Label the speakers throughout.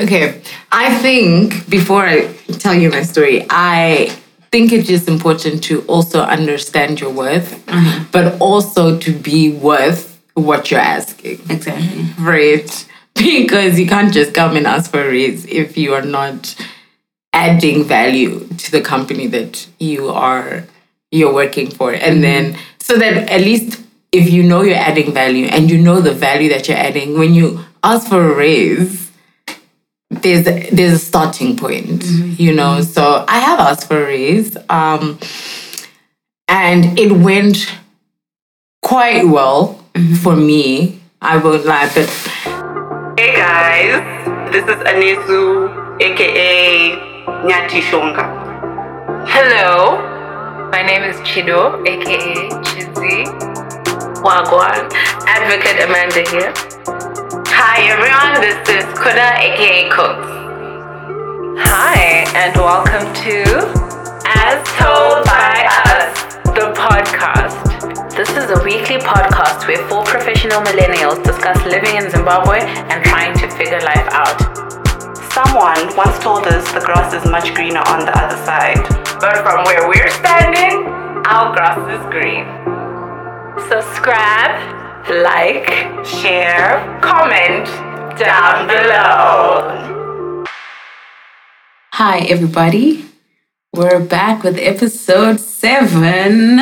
Speaker 1: Okay, I think before I tell you my story, I think it's important to also understand your worth, uh-huh. but also to be worth what you're asking.
Speaker 2: Exactly.
Speaker 1: Right. Because you can't just come and ask for a raise if you are not adding value to the company that you are you're working for. And mm-hmm. then so that at least if you know you're adding value and you know the value that you're adding, when you ask for a raise, there's there's a starting point, you know. So I have asked for a raise. Um and it went quite well for me. I won't lie, but
Speaker 3: Hey guys, this is Anisu, aka Nyati Shonga.
Speaker 4: Hello, my name is Chido, aka Chizzy. Wagwan, Advocate Amanda here. Hi everyone, this is Kuda, aka Cooks. Hi, and welcome to As Told by Us, the podcast. This is a weekly podcast where four professional millennials discuss living in Zimbabwe and trying to figure life out.
Speaker 3: Someone once told us the grass is much greener on the other side.
Speaker 4: But from where we're standing, our grass is green. Subscribe, like, share, comment down below.
Speaker 2: Hi, everybody. We're back with episode seven.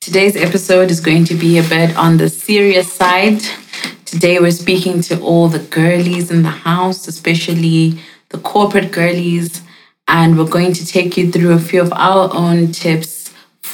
Speaker 2: Today's episode is going to be a bit on the serious side. Today, we're speaking to all the girlies in the house, especially the corporate girlies, and we're going to take you through a few of our own tips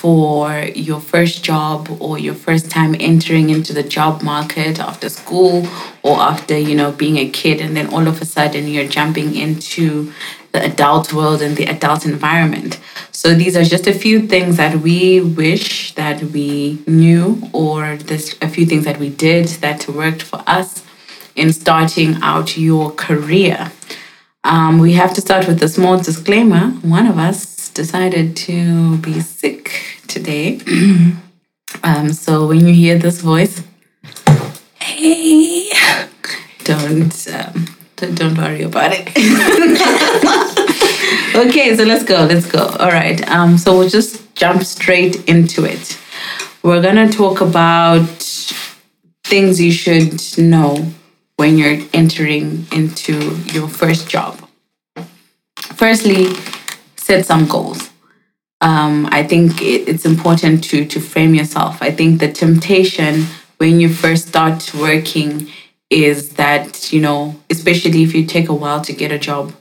Speaker 2: for your first job or your first time entering into the job market after school or after you know being a kid and then all of a sudden you're jumping into the adult world and the adult environment so these are just a few things that we wish that we knew or there's a few things that we did that worked for us in starting out your career um, we have to start with a small disclaimer. One of us decided to be sick today. um, so when you hear this voice, hey, don't, um, don't don't worry about it. okay, so let's go. Let's go. All right. Um, so we'll just jump straight into it. We're gonna talk about things you should know when you're entering into your first job. Firstly, set some goals. Um, I think it, it's important to to frame yourself. I think the temptation when you first start working is that you know, especially if you take a while to get a job.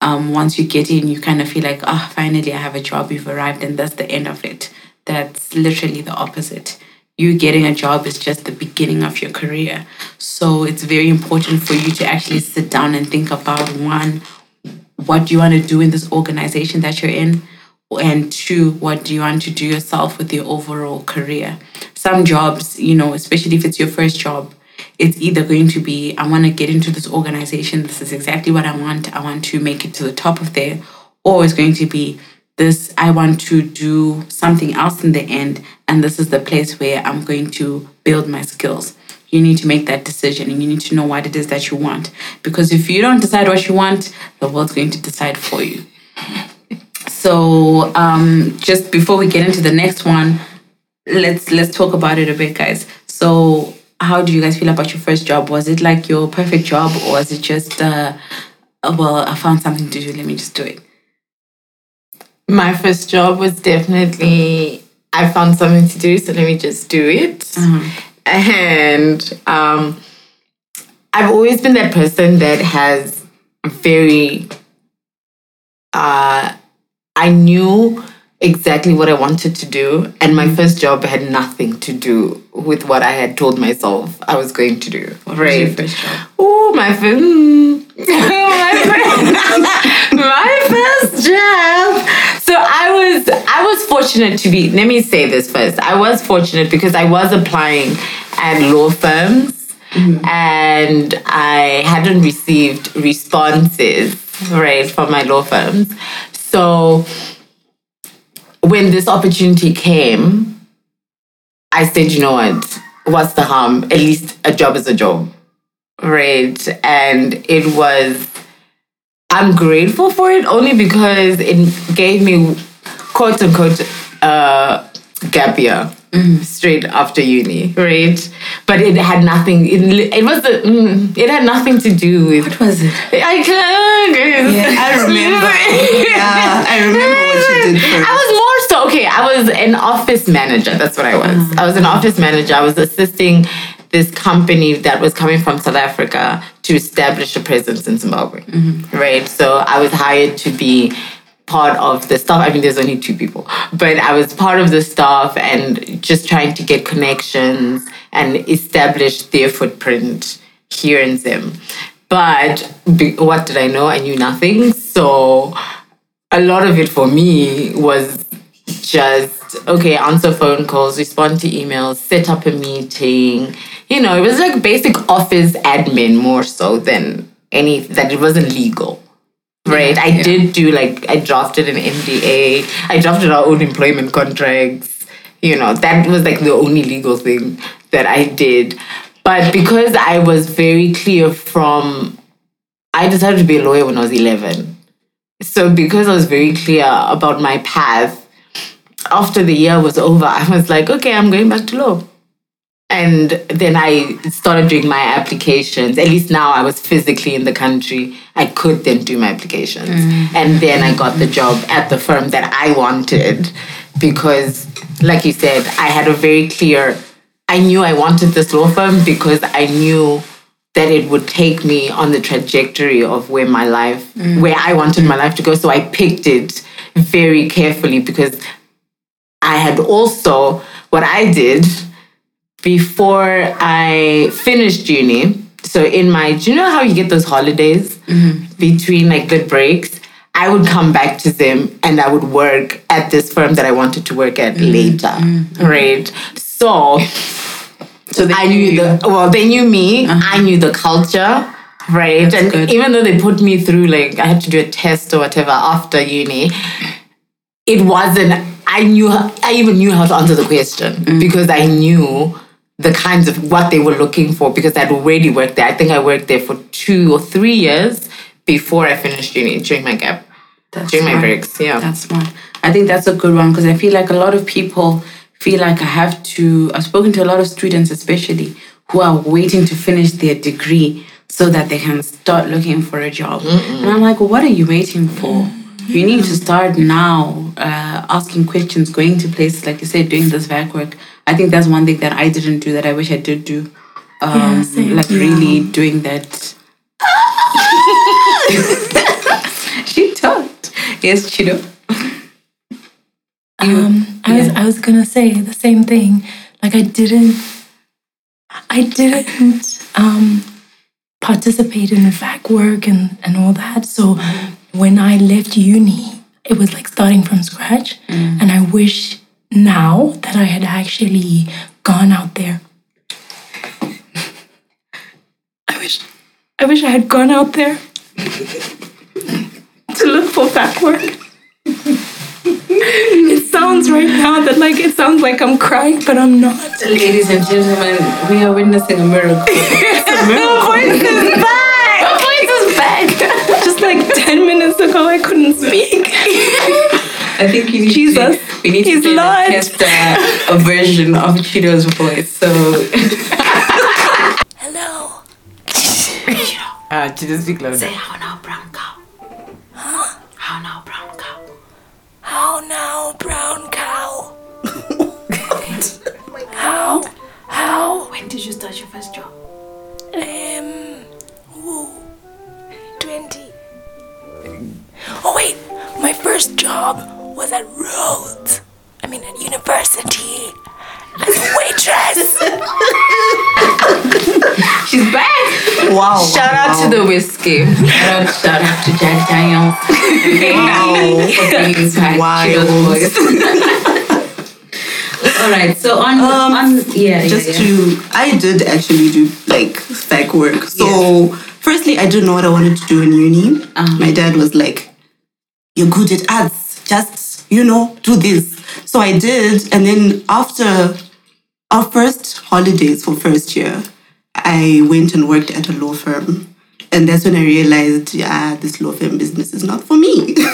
Speaker 2: Um, once you get in, you kind of feel like, ah, finally I have a job. You've arrived, and that's the end of it. That's literally the opposite you getting a job is just the beginning of your career. So it's very important for you to actually sit down and think about one, what you want to do in this organization that you're in? And two, what do you want to do yourself with your overall career? Some jobs, you know, especially if it's your first job, it's either going to be, I want to get into this organization, this is exactly what I want, I want to make it to the top of there, or it's going to be, this I want to do something else in the end, and this is the place where I'm going to build my skills. You need to make that decision and you need to know what it is that you want. Because if you don't decide what you want, the world's going to decide for you. So um, just before we get into the next one, let's let's talk about it a bit, guys. So how do you guys feel about your first job? Was it like your perfect job or was it just uh, well, I found something to do, let me just do it?
Speaker 1: my first job was definitely I found something to do, so let me just do it. And um, I've always been that person that has very. Uh, I knew exactly what I wanted to do, and my first job had nothing to do with what I had told myself I was going to do.
Speaker 2: What was your first job?
Speaker 1: Oh, my first. Hmm. my, first my first job. So I was I was fortunate to be. Let me say this first. I was fortunate because I was applying at law firms. Mm-hmm. And I hadn't received responses, right, from my law firms. So when this opportunity came, I said, you know what? What's the harm? At least a job is a job. right? And it was, I'm grateful for it only because it gave me quote unquote uh, gap year. Mm, straight after uni, right? But it had nothing. It, it was. Mm, it had nothing to do with.
Speaker 2: What was it?
Speaker 1: I can't.
Speaker 2: Yeah,
Speaker 5: I remember. yeah, I remember what you did first.
Speaker 1: I was more so okay. I was an office manager. That's what I was. Mm. I was an office manager. I was assisting this company that was coming from South Africa to establish a presence in Zimbabwe. Mm-hmm. Right. So I was hired to be part of the staff. I mean, there's only two people, but I was part of the staff and just trying to get connections and establish their footprint here in Zim. But what did I know? I knew nothing. So a lot of it for me was just okay, answer phone calls, respond to emails, set up a meeting. You know, it was like basic office admin more so than any that it wasn't legal. Right. I
Speaker 2: yeah.
Speaker 1: did do like I drafted an NDA. I drafted our own employment contracts. You know, that was like the only legal thing that I did. But because I was very clear from I decided to be a lawyer when I was 11. So because I was very clear about my path, after the year was over, I was like, okay, I'm going back to law. And then I started doing my applications. At least now I was physically in the country. I could then do my applications. Mm. And then I got the job at the firm that I wanted because, like you said, I had a very clear, I knew I wanted this law firm because I knew that it would take me on the trajectory of where my life, mm. where I wanted my life to go. So I picked it very carefully because I had also, what I did before I finished uni. So in my, do you know how you get those holidays mm-hmm. between like the breaks? I would come back to them and I would work at this firm that I wanted to work at mm-hmm. later, mm-hmm. right? So
Speaker 2: So they
Speaker 1: I knew the well, they knew me. Uh-huh. I knew the culture, right? and
Speaker 2: good.
Speaker 1: even though they put me through like I had to do a test or whatever after uni, it wasn't. I knew. I even knew how to answer the question mm. because I knew the kinds of what they were looking for because I'd already worked there. I think I worked there for two or three years before I finished uni during my gap,
Speaker 2: That's
Speaker 1: during my breaks. Yeah.
Speaker 2: That's smart. I think that's a good one because I feel like a lot of people feel like I have to. I've spoken to a lot of students, especially who are waiting to finish their degree so that they can start looking for a job. And I'm like, what are you waiting for? You need to start now, uh, asking questions, going to places like you said, doing this vac work. I think that's one thing that I didn't do that I wish I did do. Um,
Speaker 6: Yeah,
Speaker 2: like really doing that. she talked. Yes, Chido.
Speaker 6: Um, I was I was gonna say the same thing. Like I didn't, I didn't um, participate in the vac work and and all that. So when I left uni, it was like starting from scratch. And I wish now that I had actually gone out there. I wish, I wish I had gone out there to look for vac work. It sounds right now that like it sounds like I'm crying, but I'm not.
Speaker 2: Ladies and gentlemen, we are witnessing a miracle.
Speaker 1: Her voice is back. Her voice is back.
Speaker 6: Just like 10 minutes ago, I couldn't speak.
Speaker 2: I think you need
Speaker 6: Jesus,
Speaker 2: to, we need to
Speaker 6: he's
Speaker 2: play the
Speaker 6: Lord.
Speaker 2: test uh, a version of Chido's voice. So
Speaker 6: Hello.
Speaker 1: Ah, uh, just speak louder.
Speaker 2: how now, brown cow? Huh? How now, brown cow?
Speaker 6: How now, brown cow? How? How?
Speaker 2: When did you start your first job?
Speaker 6: Um. Ooh. 20. Oh, wait. My first job was at Rhodes. I mean, at university. As a waitress.
Speaker 2: She's back.
Speaker 5: Wow.
Speaker 1: Shout out to the whiskey.
Speaker 2: Shout out, shout out to Jack Daniels. for bringing back
Speaker 5: Wild.
Speaker 2: All right, so on,
Speaker 5: Um,
Speaker 2: on yeah,
Speaker 5: just
Speaker 2: yeah, yeah.
Speaker 5: to i did actually do like spec work so firstly i didn't know what i wanted to do in uni
Speaker 2: Uh-huh.
Speaker 5: my dad was like you're good at arts just you know do this so i did and then after our first holidays for first year I went and worked at a law firm. And that's when I realized, yeah, this law firm business is not for me.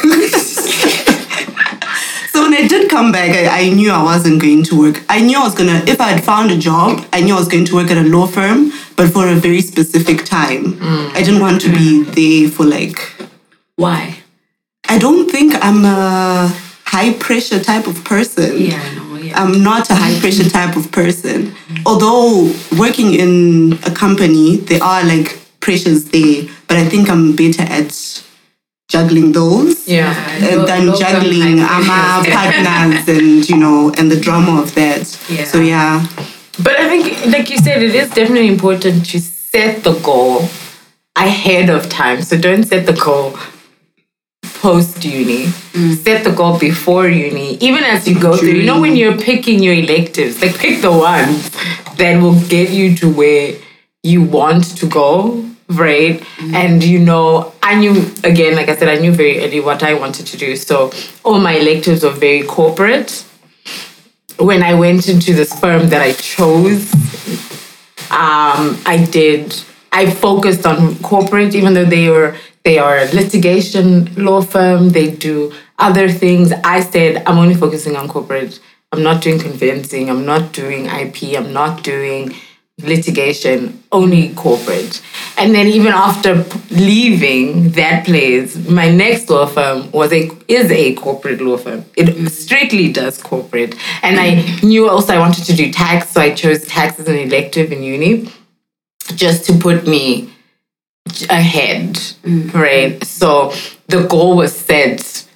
Speaker 5: so when I did come back, I, I knew I wasn't going to work. I knew I was gonna, if I had found a job, I knew I was going to work at a law firm, but for a very specific time. Mm. I didn't want to be there for like
Speaker 2: Why?
Speaker 5: I don't think I'm a high pressure type of person.
Speaker 2: Yeah, I know. Yeah.
Speaker 5: I'm not a high pressure type of person. Although working in a company, there are like pressures there, but I think I'm better at juggling those
Speaker 1: Yeah.
Speaker 5: uh, than juggling AMA partners and you know and the drama of that.
Speaker 2: Yeah.
Speaker 5: So yeah,
Speaker 1: But I think, like you said, it is definitely important to set the goal ahead of time. So don't set the goal post uni. Set the goal before uni. Even as you go through, you know, when you're picking your electives, like pick the ones that will get you to where you want to go, right? And you know, I knew again, like I said, I knew very early what I wanted to do. So all my electives were very corporate when I went into this firm that I chose, um, I did. I focused on corporate, even though they were they are a litigation law firm. They do other things. I said I'm only focusing on corporate. I'm not doing conveyancing. I'm not doing IP. I'm not doing litigation. Only corporate. And then even after leaving that place, my next law firm was a is a corporate law firm. It strictly does corporate. And I knew also I wanted to do tax, so I chose tax as an elective in uni, just to put me ahead, mm. right? So the goal was set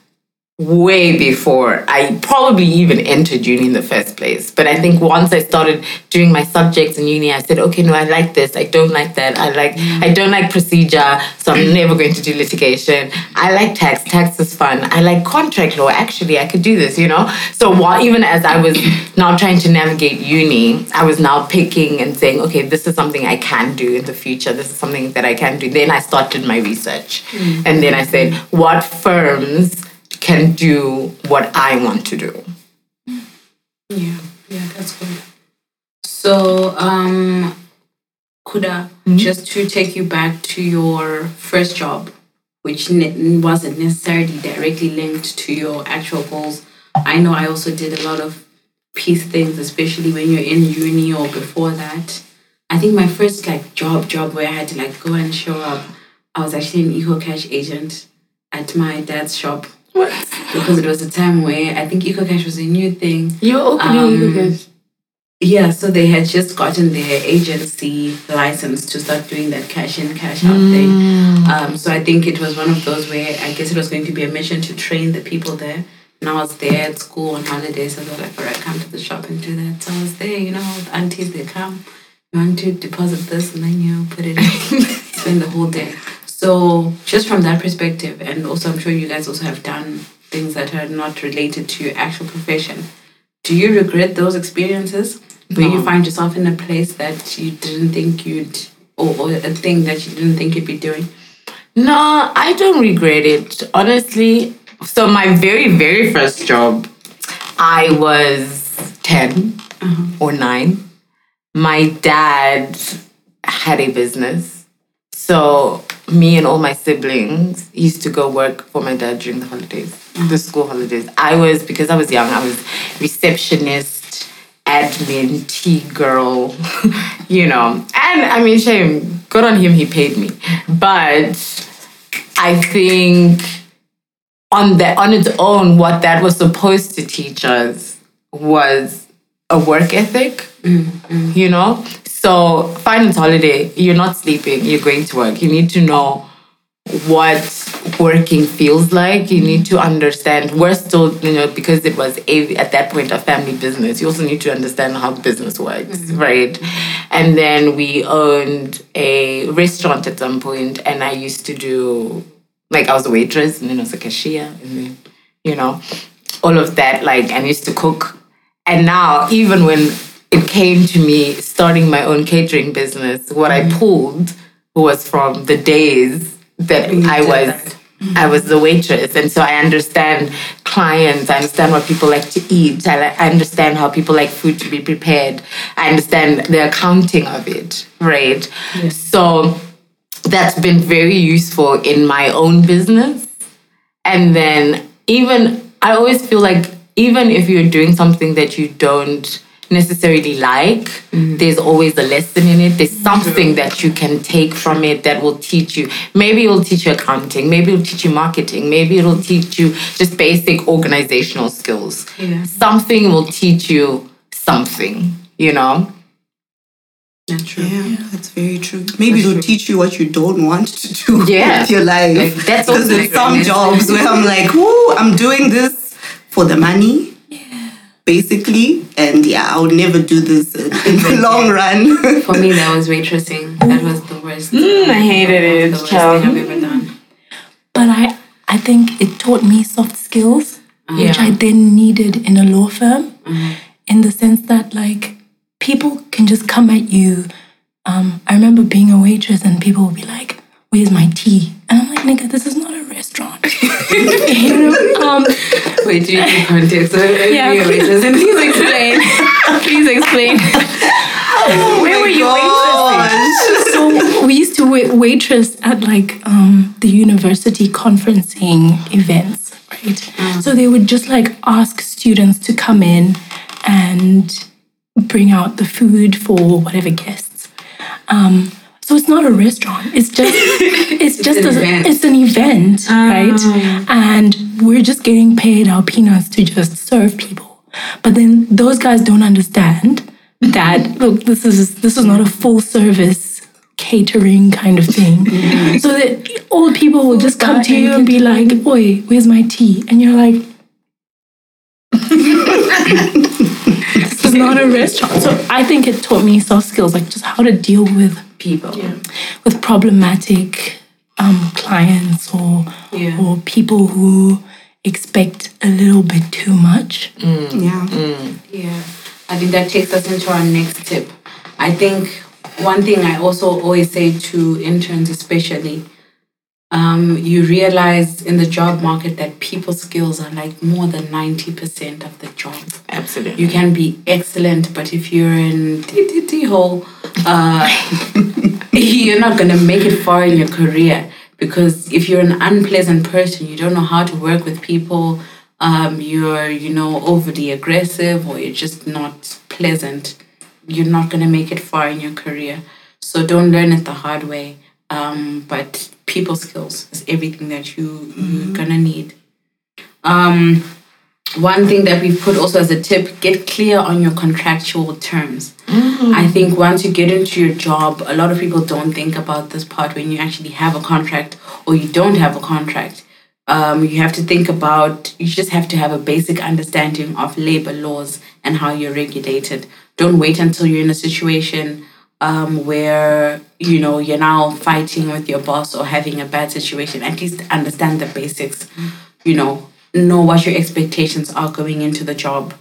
Speaker 1: way before I probably even entered uni in the first place. But I think once I started doing my subjects in uni, I said, okay, no, I like this. I don't like that. I like, I don't like procedure, so I'm mm. never going to do litigation. I like tax. Tax is fun. I like contract law. Actually, I could do this, you know? So while even as I was now trying to navigate uni, I was now picking and saying, okay, this is something I can do in the future. This is something that I can do. Then I started my research. Mm. And then I said, what firms can do what I want to do.
Speaker 2: Yeah, yeah, that's good. So, um, Kuda, just to take you back to your first job, which ne- wasn't necessarily directly linked to your actual goals. I know I also did a lot of piece things, especially when you're in uni or before that. I think my first like job job where I had to like go and show up, I was actually an EcoCash agent at my dad's shop because it was a time where I think EcoCash was a new thing.
Speaker 1: You're opening
Speaker 2: Um, Yeah, so they had just gotten their agency license to start doing that cash in, cash out thing. Um, so I think it was one of those where I guess it was going to be a mission to train the people there. And I was there at school on holidays, so they were like, all right, come to the shop and do that. So I was there, you know, the aunties, they come, you want to deposit this, and then you put it in, spend the whole day. So just from that perspective, and also I'm sure you guys also have done things that are not related to your actual profession. Do you regret those experiences where you find yourself in a place that you didn't think you'd, or, or a thing that you didn't think you'd be doing?
Speaker 1: No, I don't regret it. Honestly, so my very, very first job, I was 10 uh-huh. or 9. My dad had a business. So me and all my siblings used to go work for my dad during the holidays, the school holidays. I was, because I was young, I was receptionist, admin, tea girl, you know. And I mean, shame, good on him, he paid me. But I think on that on its own, what that was supposed to teach us was a work ethic. You know? So finance holiday, you're not sleeping, you're going to work. You need to know what working feels like. You need to understand. We're still, you know, because it was a at that point a family business. You also need to understand how business works, mm-hmm. right? And then we owned a restaurant at some point, and I used to do like I was a waitress, and then I was a cashier, and then you know, all of that. Like I used to cook, and now even when it came to me starting my own catering business, what I mm-hmm. pulled was from the days that I was
Speaker 2: that. Mm-hmm.
Speaker 1: I was the waitress, and so I understand clients. I understand what people like to eat. I, I understand how people like food to be prepared. I understand the accounting of it, right? So that's been very useful in my own business. And then even I always feel like even if you're doing something that you don't necessarily like, there's always a lesson in it. There's something that you can take from it that will teach you. Maybe it will teach you accounting, maybe it'll teach you marketing, maybe it'll teach you just basic organizational skills.
Speaker 2: Yeah.
Speaker 1: Something will teach you something, you know?
Speaker 2: That's true.
Speaker 5: Yeah, that's very true. Maybe it'll teach you what you don't want to do
Speaker 1: Yeah.
Speaker 5: with your life.
Speaker 1: Like, that's
Speaker 5: because
Speaker 1: also
Speaker 5: there's some jobs where I'm like, "Ooh, I'm doing this for the money." Basically, and yeah, I would never do this in, in the long run.
Speaker 2: For me, that was waitressing. That was the worst.
Speaker 1: Mm, I hated it,
Speaker 2: The worst
Speaker 1: child.
Speaker 2: thing I've ever done.
Speaker 6: But I, I think it taught me soft skills, uh-huh. which
Speaker 1: Yeah.
Speaker 6: I then needed in a law firm, uh-huh. in the sense that like people can just come at you. Um, I remember being a waitress and people would be like, "Where's my tea?" And I'm like, "Nigga, this is not a restaurant." you know? Um,
Speaker 2: Wait, do you need context?
Speaker 6: yeah,
Speaker 2: Yeah,
Speaker 6: please, please explain. please explain.
Speaker 1: Where were you
Speaker 6: so we used to wait, waitress at like um, the university conferencing events, right? So they would just like ask students to come in and bring out the food for whatever guests. Um, so it's not a restaurant. It's just it's just
Speaker 2: an
Speaker 6: a,
Speaker 2: event.
Speaker 6: it's an event, right? Oh. And we're just getting paid our peanuts to just serve people. But then those guys don't understand that look, this is this is not a full service catering kind of thing. Mm-hmm. so that old people will just come to you and be like, "Oi, where's my tea?" And you're like. this is not a restaurant. So I think it taught me soft skills, like just how to deal with
Speaker 2: People.
Speaker 6: with problematic um, clients or
Speaker 2: Yeah.
Speaker 6: or people who expect a little bit too much.
Speaker 5: yeah.
Speaker 2: Yeah, I think that takes us into our next tip. I think one thing I also always say to interns, especially, um, you realize in the job market that people skills are like more than 90% of the job.
Speaker 1: Absolutely.
Speaker 2: You can be excellent, but if you're in TTT hole, uh, you're not going to make it far in your career. Because if you're an unpleasant person, you don't know how to work with people, um, you're, you know, overly aggressive or you're just not pleasant, you're not going to make it far in your career. So don't learn it the hard way. Um, but people skills is everything that you, you're going to need. Um, one thing that we've put also as a tip get clear on your contractual terms. I think once you get into your job a lot of people don't think about this part when you actually have a contract or you don't have a contract. Um, you have to think about you just have to have a basic understanding of labor laws and how you're regulated. Don't wait until you're in a situation um, where you know you're now fighting with your boss or having a bad situation at least understand the basics. You know know what your expectations are going into the job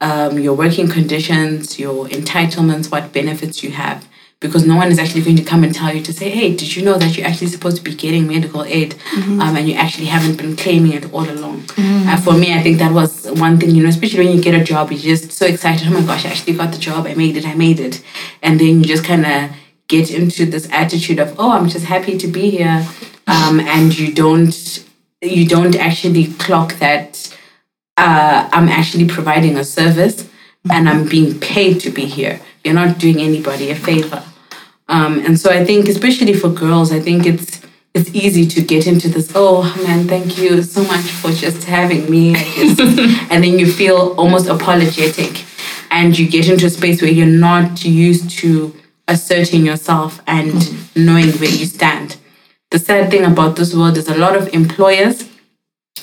Speaker 2: um, your working conditions your entitlements what benefits you have because no one is actually going to come and tell you to say hey did you know that you're actually supposed to be getting medical aid um, and you actually haven't been claiming it all along? Uh, for me i think that was one thing you know especially when you get a job you're just so excited oh my gosh i actually got the job i made it i made it. And then you just kind of get into this attitude of oh i'm just happy to be here um, and you don't you don't actually clock that uh, i'm actually providing a service and i'm being paid to be here you're not doing anybody a favor um, and so i think especially for girls i think it's it's easy to get into this oh man thank you so much for just having me just, and then you feel almost apologetic and you get into a space where you're not used to asserting yourself and knowing where you stand the sad thing about this world is a lot of employers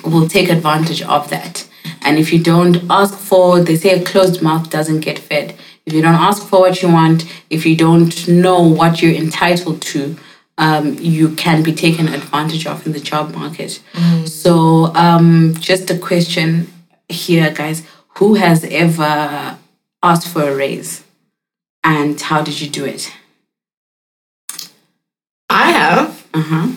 Speaker 2: will take advantage of that. And if you don't ask for, they say a closed mouth doesn't get fed. If you don't ask for what you want, if you don't know what you're entitled to, um, you can be taken advantage of in the job market. So, um, just a question here, guys who has ever asked for a raise? And how did you do it?
Speaker 1: I have.
Speaker 2: Uh huh.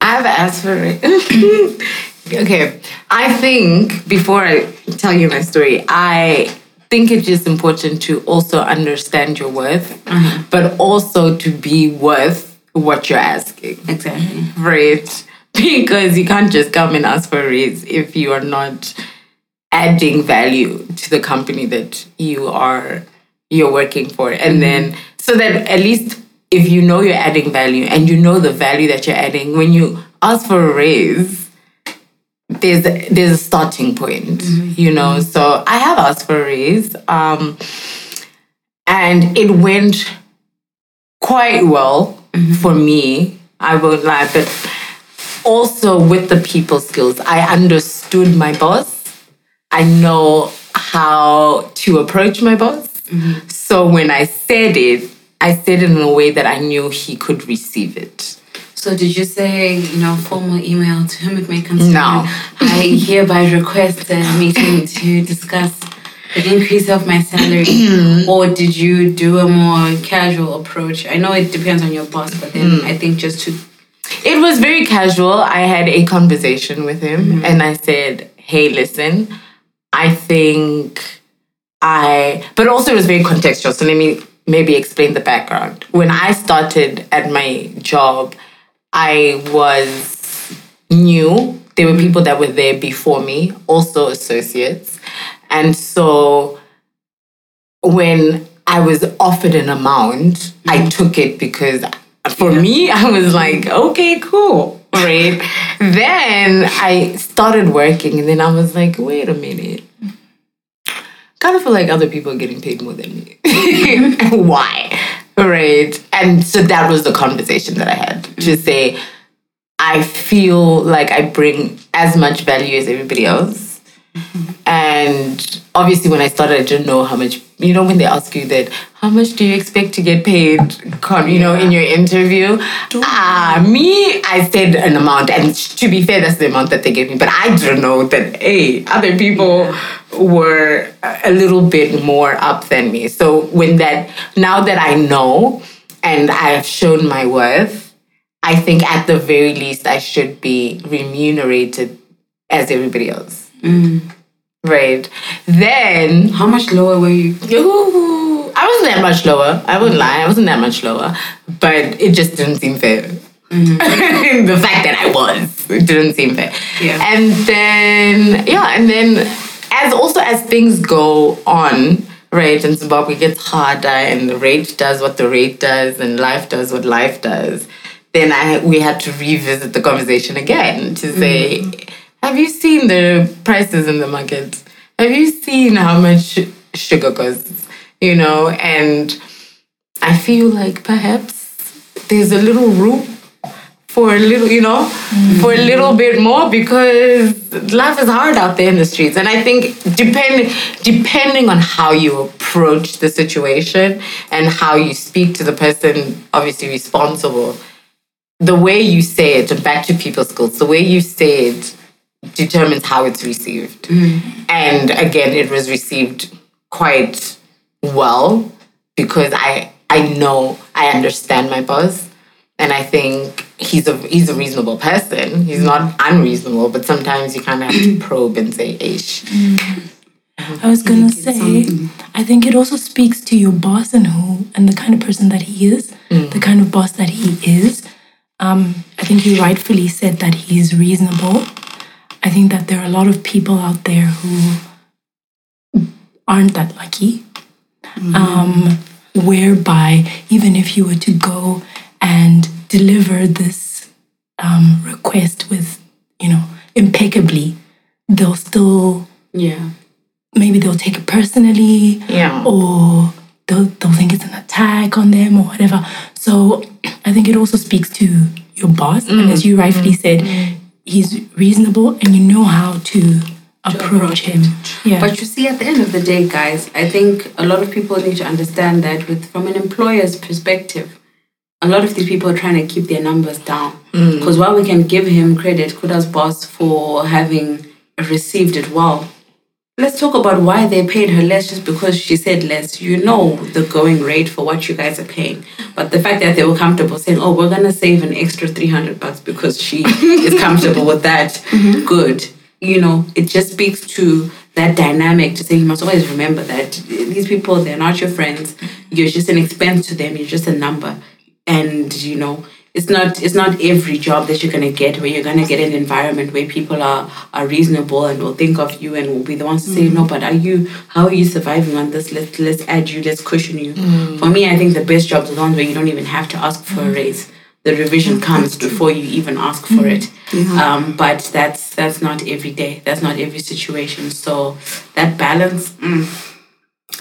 Speaker 1: I've asked for it. Okay, I think before I tell you my story, I think it's important to also understand your worth, mm-hmm. but also to be worth what you're asking,
Speaker 2: Exactly.
Speaker 1: right? Because you can't just come and ask for a raise if you are not adding value to the company that you are you're working for, and mm-hmm. then so that at least if you know you're adding value and you know the value that you're adding when you ask for a raise there's a, there's a starting point, mm-hmm. you know. So I have asked for a raise, um, and it went quite well mm-hmm. for me. I won't lie, but also with the people skills, I understood my boss. I know how to approach my boss. Mm-hmm. So when I said it, I said it in a way that I knew he could receive it.
Speaker 2: So did you say, you know, formal email to whom it may concern?
Speaker 1: No.
Speaker 2: I hereby request a meeting to discuss the increase of my salary. or did you do a more casual approach? I know it depends on your boss, but then mm. I think just to
Speaker 1: It was very casual. I had a conversation with him mm-hmm. and I said, hey, listen, I think I, but also it was very contextual. So let me maybe explain the background. When I started at my job, I was new. There were people that were there before me, also associates. And so when I was offered an amount, I mm-hmm. took it because for me, I was like, okay, cool. Right. then I started working and then I was like, wait a minute. Kind of feel like other people are getting paid more than me. Why? Right. And so that was the conversation that I had to say, I feel like I bring as much value as everybody else. And obviously, when I started, I didn't know how much, you know, when they ask you that, how much do you expect to get paid, you know, in your interview? Ah, me, I said an amount. And to be fair, that's the amount that they gave me. But I didn't know that, hey, other people were a little bit more up than me. So when that, now that I know and I've shown my worth, I think at the very least I should be remunerated as everybody else. Right. Then
Speaker 2: how much lower were you?
Speaker 1: Ooh, I wasn't that much lower. I wouldn't mm-hmm. lie. I wasn't that much lower. But it just didn't seem fair. Mm-hmm. the fact that I was, it didn't seem fair.
Speaker 2: Yeah.
Speaker 1: And then, yeah, and then as also as things go on, right, and Zimbabwe gets harder and the rate does what the rate does and life does what life does, then I we had to revisit the conversation again to say, mm-hmm. Have you seen the prices in the market? Have you seen how much sugar costs? You know, and I feel like perhaps there's a little room for a little, you know, for a little mm-hmm. bit more because life is hard out there in the streets. And I think depending depending on how you approach the situation and how you speak to the person obviously responsible, the way you say it, and back to people skills, the way you say it determines how it's received. Mm-hmm. And again, it was received quite well because I I know I understand my boss and I think he's a he's a reasonable person. He's not mm-hmm. unreasonable, but sometimes you kind of have to probe and say, "Ish." Mm-hmm.
Speaker 6: I was gonna say, I think it also speaks to your boss and who and the kind of person that he is, mm. the kind of boss that he is. Um, I think you rightfully said that he is reasonable. I think that there are a lot of people out there who aren't that lucky, um, whereby even if you were to go and deliver this um, request with, you know, impeccably, they'll still
Speaker 2: Yeah.
Speaker 6: maybe they'll take it personally
Speaker 1: Yeah.
Speaker 6: or they'll, they'll think it's an attack on them or whatever. So I think it also speaks to your boss. And as you rightfully said, he's reasonable and you know how to approach him. Yeah.
Speaker 2: But you see, at the end of the day, guys, I think a lot of people need to understand that with from an employer's perspective, a lot of these people are trying to keep their numbers down. Mm. Because while we can give him credit, Kuda's boss, for having received it well, let's talk about why they paid her less just because she said less. You know the going rate for what you guys are paying. But the fact that they were comfortable saying, oh, we're going to save an extra 300 bucks because she is comfortable with that, mm-hmm. good. You know, it just speaks to that dynamic to say you must always remember that these people, they're not your friends. You're just an expense to them. You're just a number. And, you know, it's not it's not every job that you're gonna get where you're gonna get an environment where people are are reasonable and will think of you and will be the ones to say mm. no but are you how are you surviving on this? Let's let's add you let's cushion you. Mm. For me I think the best jobs are the ones where you don't even have to ask for a mm. raise. The revision comes before you even ask for it. Um, but that's that's not every day. That's not every situation. So that balance mm,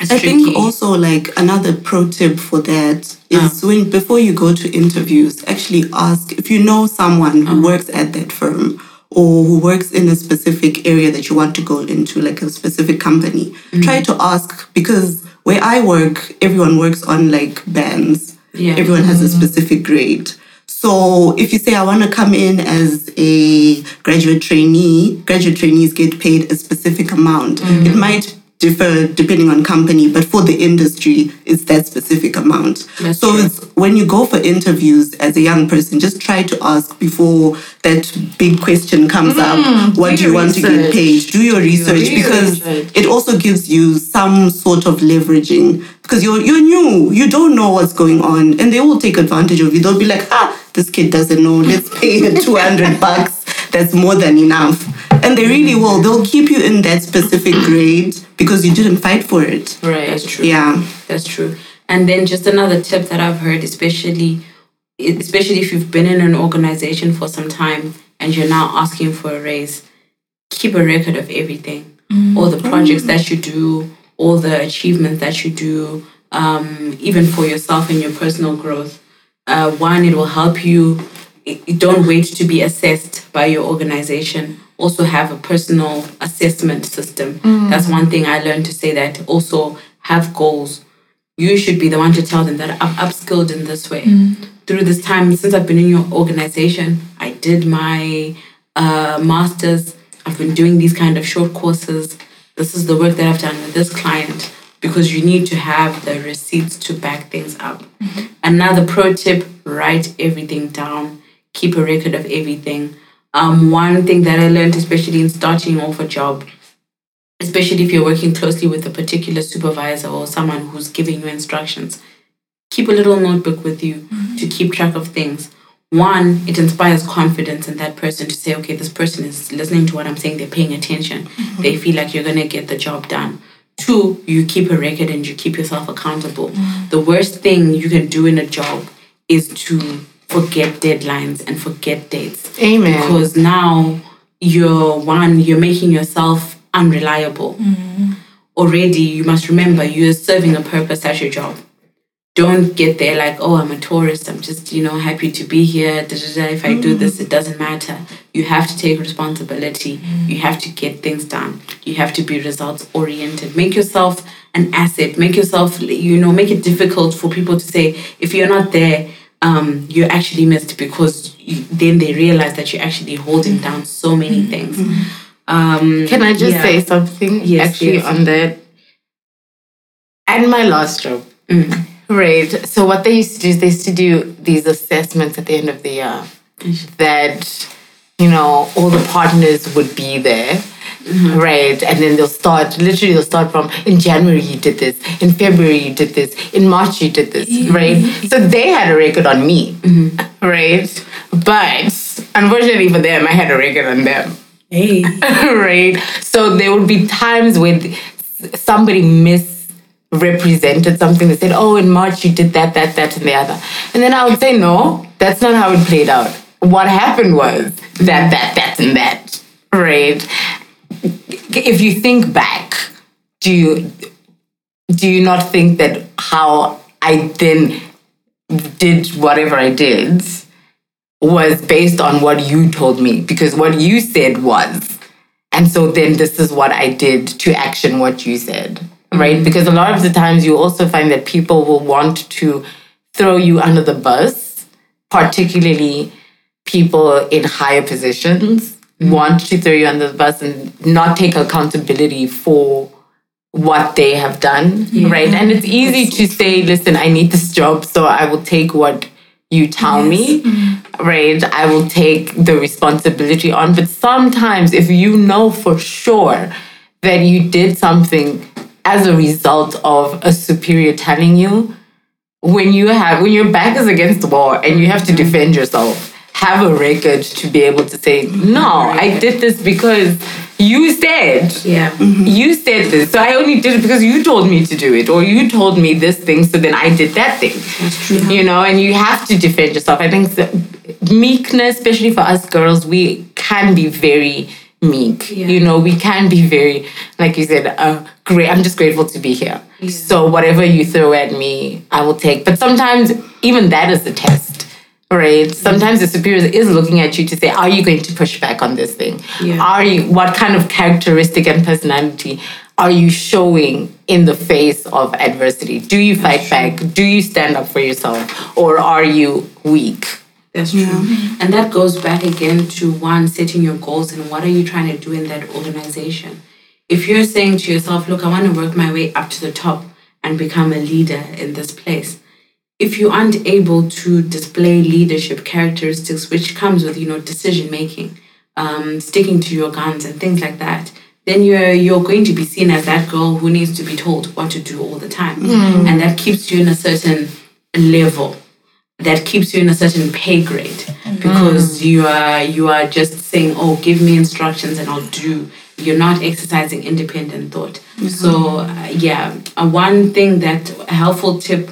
Speaker 2: it's
Speaker 5: I
Speaker 2: tricky.
Speaker 5: think also like another pro tip for that is ah. when before you go to interviews, actually ask if you know someone who ah. works at that firm or who works in a specific area that you want to go into, like a specific company. Mm-hmm. Try to ask because where I work, everyone works on like bands.
Speaker 2: Yeah.
Speaker 5: Everyone has a mm-hmm. specific grade. So if you say I want to come in as a graduate trainee, graduate trainees get paid a specific amount. Mm-hmm. It might differ depending on company, but for the industry, it's that specific amount.
Speaker 2: That's
Speaker 5: so
Speaker 2: true.
Speaker 5: it's when you go for interviews as a young person, just try to ask before that big question comes up. What
Speaker 1: do
Speaker 5: you want to get
Speaker 1: research.
Speaker 5: paid? Do your research
Speaker 1: do your
Speaker 5: because
Speaker 1: research.
Speaker 5: it also gives you some sort of leveraging because you're you're new, you don't know what's going on, and they will take advantage of you. They'll be like, ah, this kid doesn't know. Let's pay her two hundred bucks. That's more than enough, and they really will. They'll keep you in that specific grade because you didn't fight for it.
Speaker 1: Right.
Speaker 2: That's true.
Speaker 5: Yeah.
Speaker 2: That's true. And then just another tip that I've heard, especially especially if you've been in an organization for some time and you're now asking for a raise, keep a record of everything. All the projects that you do, all the achievements that you do, um, even for yourself and your personal growth. Uh, one, it will help you. Don't wait to be assessed by your organization. Also, have a personal assessment system. Mm. That's one thing I learned to say that. Also, have goals you should be the one to tell them that I've upskilled in this way. Mm. Through this time, since I've been in your organization, I did my uh, master's. I've been doing these kind of short courses. This is the work that I've done with this client because you need to have the receipts to back things up. Mm-hmm. Another pro tip write everything down, keep a record of everything. Um, one thing that I learned, especially in starting off a job, especially if you're working closely with a particular supervisor or someone who's giving you instructions, keep a little notebook with you mm-hmm. to keep track of things. One, it inspires confidence in that person to say, okay, this person is listening to what I'm saying, they're paying attention, mm-hmm. they feel like you're going to get the job done. Two, you keep a record and you keep yourself accountable. Mm-hmm. The worst thing you can do in a job is to forget deadlines and forget dates.
Speaker 1: Amen.
Speaker 2: because now you're one you're making yourself unreliable. Mm-hmm. Already you must remember you're serving a purpose at your job. Don't get there like oh i'm a tourist. I'm just you know happy to be here. If i do mm-hmm. this it doesn't matter. You have to take responsibility. Mm-hmm. You have to get things done. You have to be results oriented make yourself an asset. Make yourself you know make it difficult for people to say if you're not there um, you're actually missed because you, then they realize that you're actually holding down so many things um,
Speaker 1: Can I just
Speaker 2: Yeah.
Speaker 1: say something
Speaker 2: Yes,
Speaker 1: actually
Speaker 2: yes.
Speaker 1: on that? At my last job,
Speaker 2: Mm.
Speaker 1: right? So what they used to do is they used to do these assessments at the end of the year that, you know, all the partners would be there.
Speaker 2: Mm-hmm.
Speaker 1: Right, and then they'll start. Literally, they'll start from in January you did this, in February you did this, in March you did this, right? So they had a record on me,
Speaker 2: Mm-hmm.
Speaker 1: right? But unfortunately for them, I had a record on them
Speaker 2: hey
Speaker 1: right? So there would be times when somebody misrepresented something. They said, "Oh, in March you did that, that, that, and the other," and then I would say, "No, that's not how it played out. What happened was that, that, that, and that." Right? If you think back, do you do you not think that how I then did whatever I did? was based on what you told me because what you said was and so then this is what i did to action what you said right because a lot of the times you also find that people will want to throw you under the bus particularly people in higher positions Mm-hmm. want to throw you under the bus and not take accountability for what they have done, mm-hmm. right? And it's mm-hmm. easy to say, listen, I need this job, so I will take what you tell me, right? I will take the responsibility on. But sometimes, if you know for sure that you did something as a result of a superior telling you, when you have when your back is against the wall and you have to defend yourself, have a record to be able to say, no, I did this because you said.
Speaker 2: Yeah.
Speaker 1: You said this, so I only did it because you told me to do it, or you told me this thing, so then I did that thing.
Speaker 2: That's true.
Speaker 1: You know, and you have to defend yourself. I think meekness, especially for us girls, we can be very meek.
Speaker 2: Yeah.
Speaker 1: You know, we can be very, like you said, uh, great. I'm just grateful to be here. So whatever you throw at me, I will take. But sometimes even that is a test. Right. Sometimes the superior is looking at you to say, "Are you going to push back on this thing?
Speaker 2: Yeah.
Speaker 1: Are you? What kind of characteristic and personality are you showing in the face of adversity? Do you fight back? Do you stand up for yourself, or are you weak?
Speaker 2: That's true. And that goes back again to one, setting your goals and what are you trying to do in that organization. If you're saying to yourself, look, I want to work my way up to the top and become a leader in this place. If you aren't able to display leadership characteristics, which comes with, you know, decision making, um, sticking to your guns and things like that, then you're you're going to be seen as that girl who needs to be told what to do all the time. And that keeps you in a certain level. That keeps you in a certain pay grade. Because you are you are just saying oh give me instructions and i'll do. You're not exercising independent thought. So uh, yeah uh, one thing that a helpful tip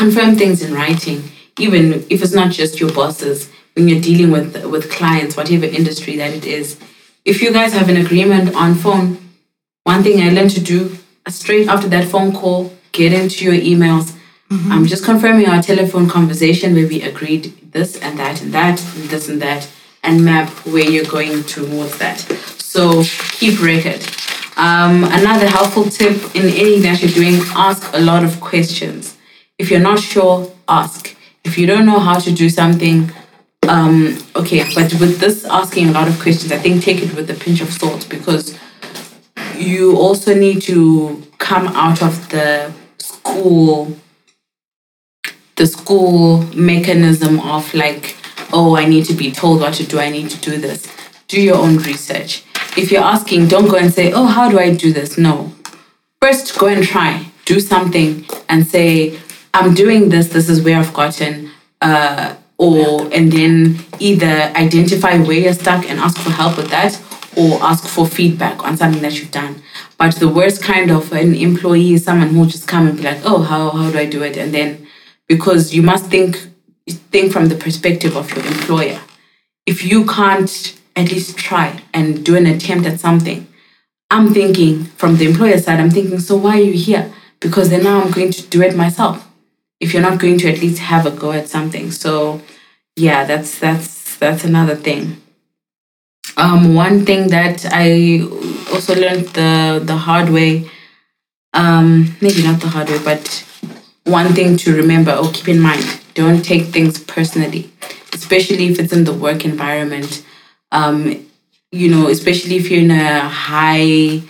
Speaker 2: confirm things in writing even if it's not just your bosses when you're dealing with with clients whatever industry that it is. If you guys have an agreement on phone one thing i learned to do uh, straight after that phone call get into your emails. I'm just confirming our telephone conversation where we agreed this and that and that and this and that and map where you're going towards that. So keep record. Um, another helpful tip in anything that you're doing ask a lot of questions if you're not sure ask. If you don't know how to do something um, okay but with this asking a lot of questions i think take it with a pinch of salt because you also need to come out of the school the school mechanism of like oh i need to be told what to do i need to do this. Do your own research. If you're asking don't go and say oh how do i do this? No. First go and try. Do something and say i'm doing this this is where i've gotten uh, or and then either identify where you're stuck and ask for help with that or ask for feedback on something that you've done but the worst kind of an employee is someone who just come and be like oh how, how do i do it and then because you must think think from the perspective of your employer if you can't at least try and do an attempt at something I'm thinking from the employer side, I'm thinking, so why are you here? Because then now I'm going to do it myself. If you're not going to at least have a go at something. So yeah, that's that's that's another thing. Um, one thing that I also learned the the hard way, um, maybe not the hard way, but one thing to remember or keep in mind: don't take things personally, especially if it's in the work environment. Um, you know, especially if you're in a high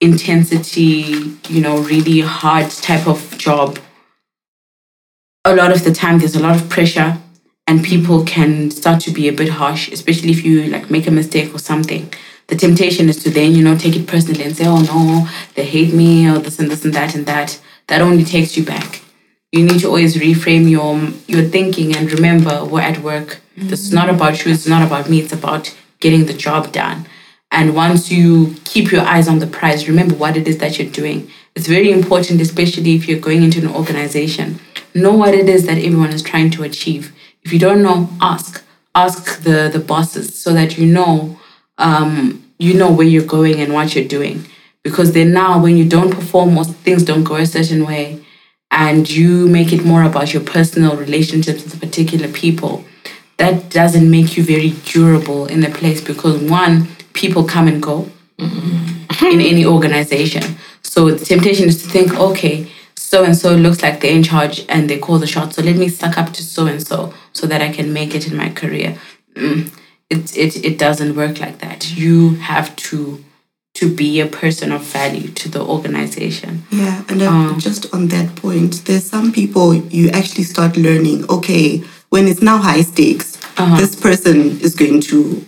Speaker 2: intensity, you know, really hard type of job, a lot of the time there's a lot of pressure and people can start to be a bit harsh, especially if you like make a mistake or something. The temptation is to then, you know, take it personally and say, oh no, they hate me or this and this and that and that. That only takes you back. You need to always reframe your your thinking and remember we're at work. This is not mm-hmm. about you, it's not about me, it's about getting the job done. And once you keep your eyes on the prize, remember what it is that you're doing. It's very important, especially if you're going into an organization. Know what it is that everyone is trying to achieve. If you don't know, ask. Ask the, the bosses so that you know um, you know where you're going and what you're doing. Because then now when you don't perform or things don't go a certain way and you make it more about your personal relationships with particular people, that doesn't make you very durable in the place because one, people come and go in any organization. So the temptation is to think, okay, so and so looks like they're in charge and they call the shots. So let me suck up to so and so so that I can make it in my career. Mm. it, it it doesn't work like that. You have to to be a person of value to the organization.
Speaker 5: Yeah, and uh, just on that point, there's some people you actually start learning. Okay, when it's now high stakes, this person is going to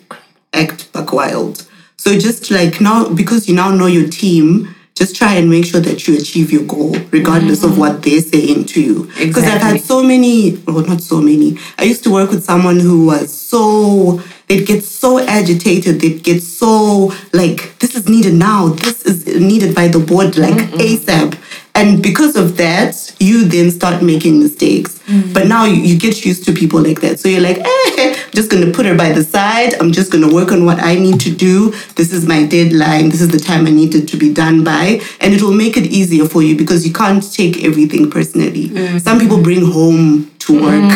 Speaker 5: act buck wild. So just like now, because you now know your team, just try and make sure that you achieve your goal, regardless of what they're saying to you. Because I've had so many, well, not so many. I used to work with someone who was so, they'd get so agitated. They'd get so like, this is needed now. This is needed by the board, like ASAP. And because of that, you then start making mistakes. Mm. But now you, you get used to people like that. So you're like, eh, I'm just going to put her by the side. I'm just going to work on what I need to do. This is my deadline. This is the time I need it to be done by. And it will make it easier for you because you can't take everything personally. Mm. Some people bring home to mm. work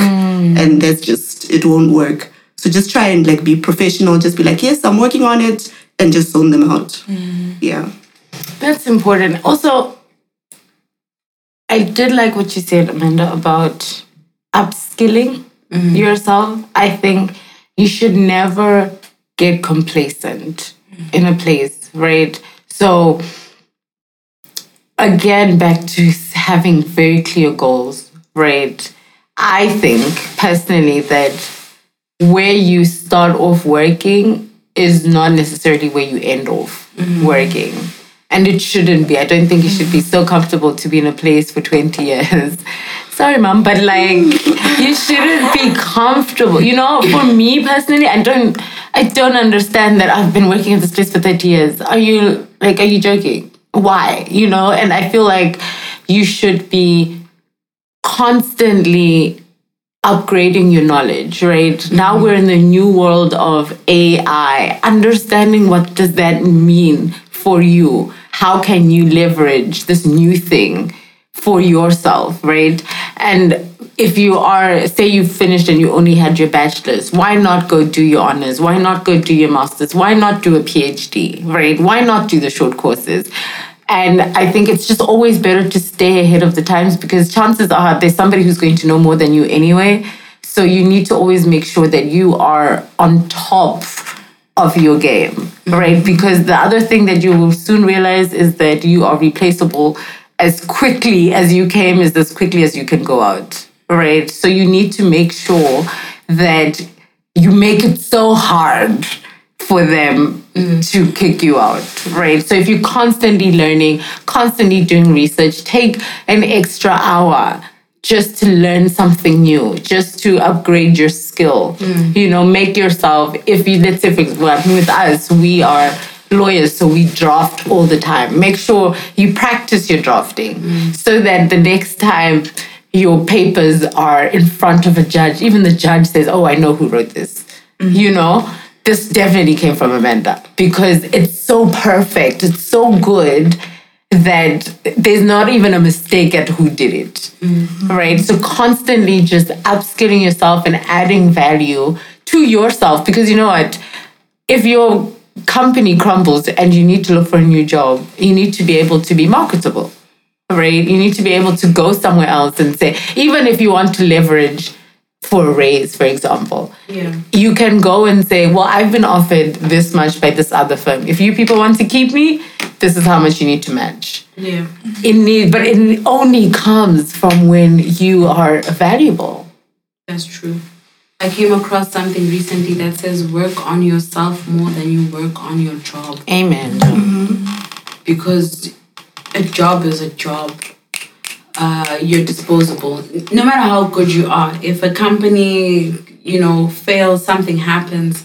Speaker 5: and that's just, it won't work. So just try and like be professional. Just be like, yes, I'm working on it and just zone them out. Yeah.
Speaker 1: That's important. Also, I did like what you said, Amanda, about upskilling mm-hmm. yourself. I think you should never get complacent in a place, right? So, again, back to having very clear goals, right? I think personally that where you start off working is not necessarily where you end off mm-hmm. working. And it shouldn't be. I don't think you should be so comfortable to be in a place for 20 years. Sorry, mom, but like you shouldn't be comfortable. You know, for me personally, I don't I don't understand that I've been working at this place for 30 years. Are you like are you joking? Why? You know, and I feel like you should be constantly upgrading your knowledge, right? Now mm-hmm. we're in the new world of AI. Understanding what does that mean for you? How can you leverage this new thing for yourself, right? And if you are, say you finished and you only had your bachelor's, why not go do your honors? Why not go do your master's? Why not do a PhD, right? Why not do the short courses? And I think it's just always better to stay ahead of the times because chances are there's somebody who's going to know more than you anyway. So you need to always make sure that you are on top of your game, right? Mm-hmm. Because the other thing that you will soon realize is that you are replaceable as quickly as you came, is as quickly as you can go out, right? So you need to make sure that you make it so hard for them mm. to kick you out, right? So if you're constantly learning, constantly doing research, take an extra hour just to learn something new, just to upgrade your skill. Hmm. You know, make yourself, if you, let's say, for example, with us, we are lawyers, so we draft all the time. Make sure you practice your drafting hmm. so that the next time your papers are in front of a judge, even the judge says, Oh, I know who wrote this. Hmm. You know, this definitely came from Amanda because it's so perfect, it's so good that there's not even a mistake at who did it. Mm-hmm. Right? So constantly just upskilling yourself and adding value to yourself because you know what? If your company crumbles and you need to look for a new job, you need to be able to be marketable. Right? You need to be able to go somewhere else and say, even if you want to leverage for a raise, for example,
Speaker 2: Yeah.
Speaker 1: you can go and say, Well, I've been offered this much by this other firm. If you people want to keep me, this is how much you need to match.
Speaker 2: Yeah.
Speaker 1: It need, but it only comes from when you are valuable.
Speaker 2: That's true. I came across something recently that says work on yourself more than you work on your job
Speaker 1: Amen. Mhm.
Speaker 2: because a job is a job. Uh, you're disposable. No matter how good you are, if a company, you know, fails, something happens,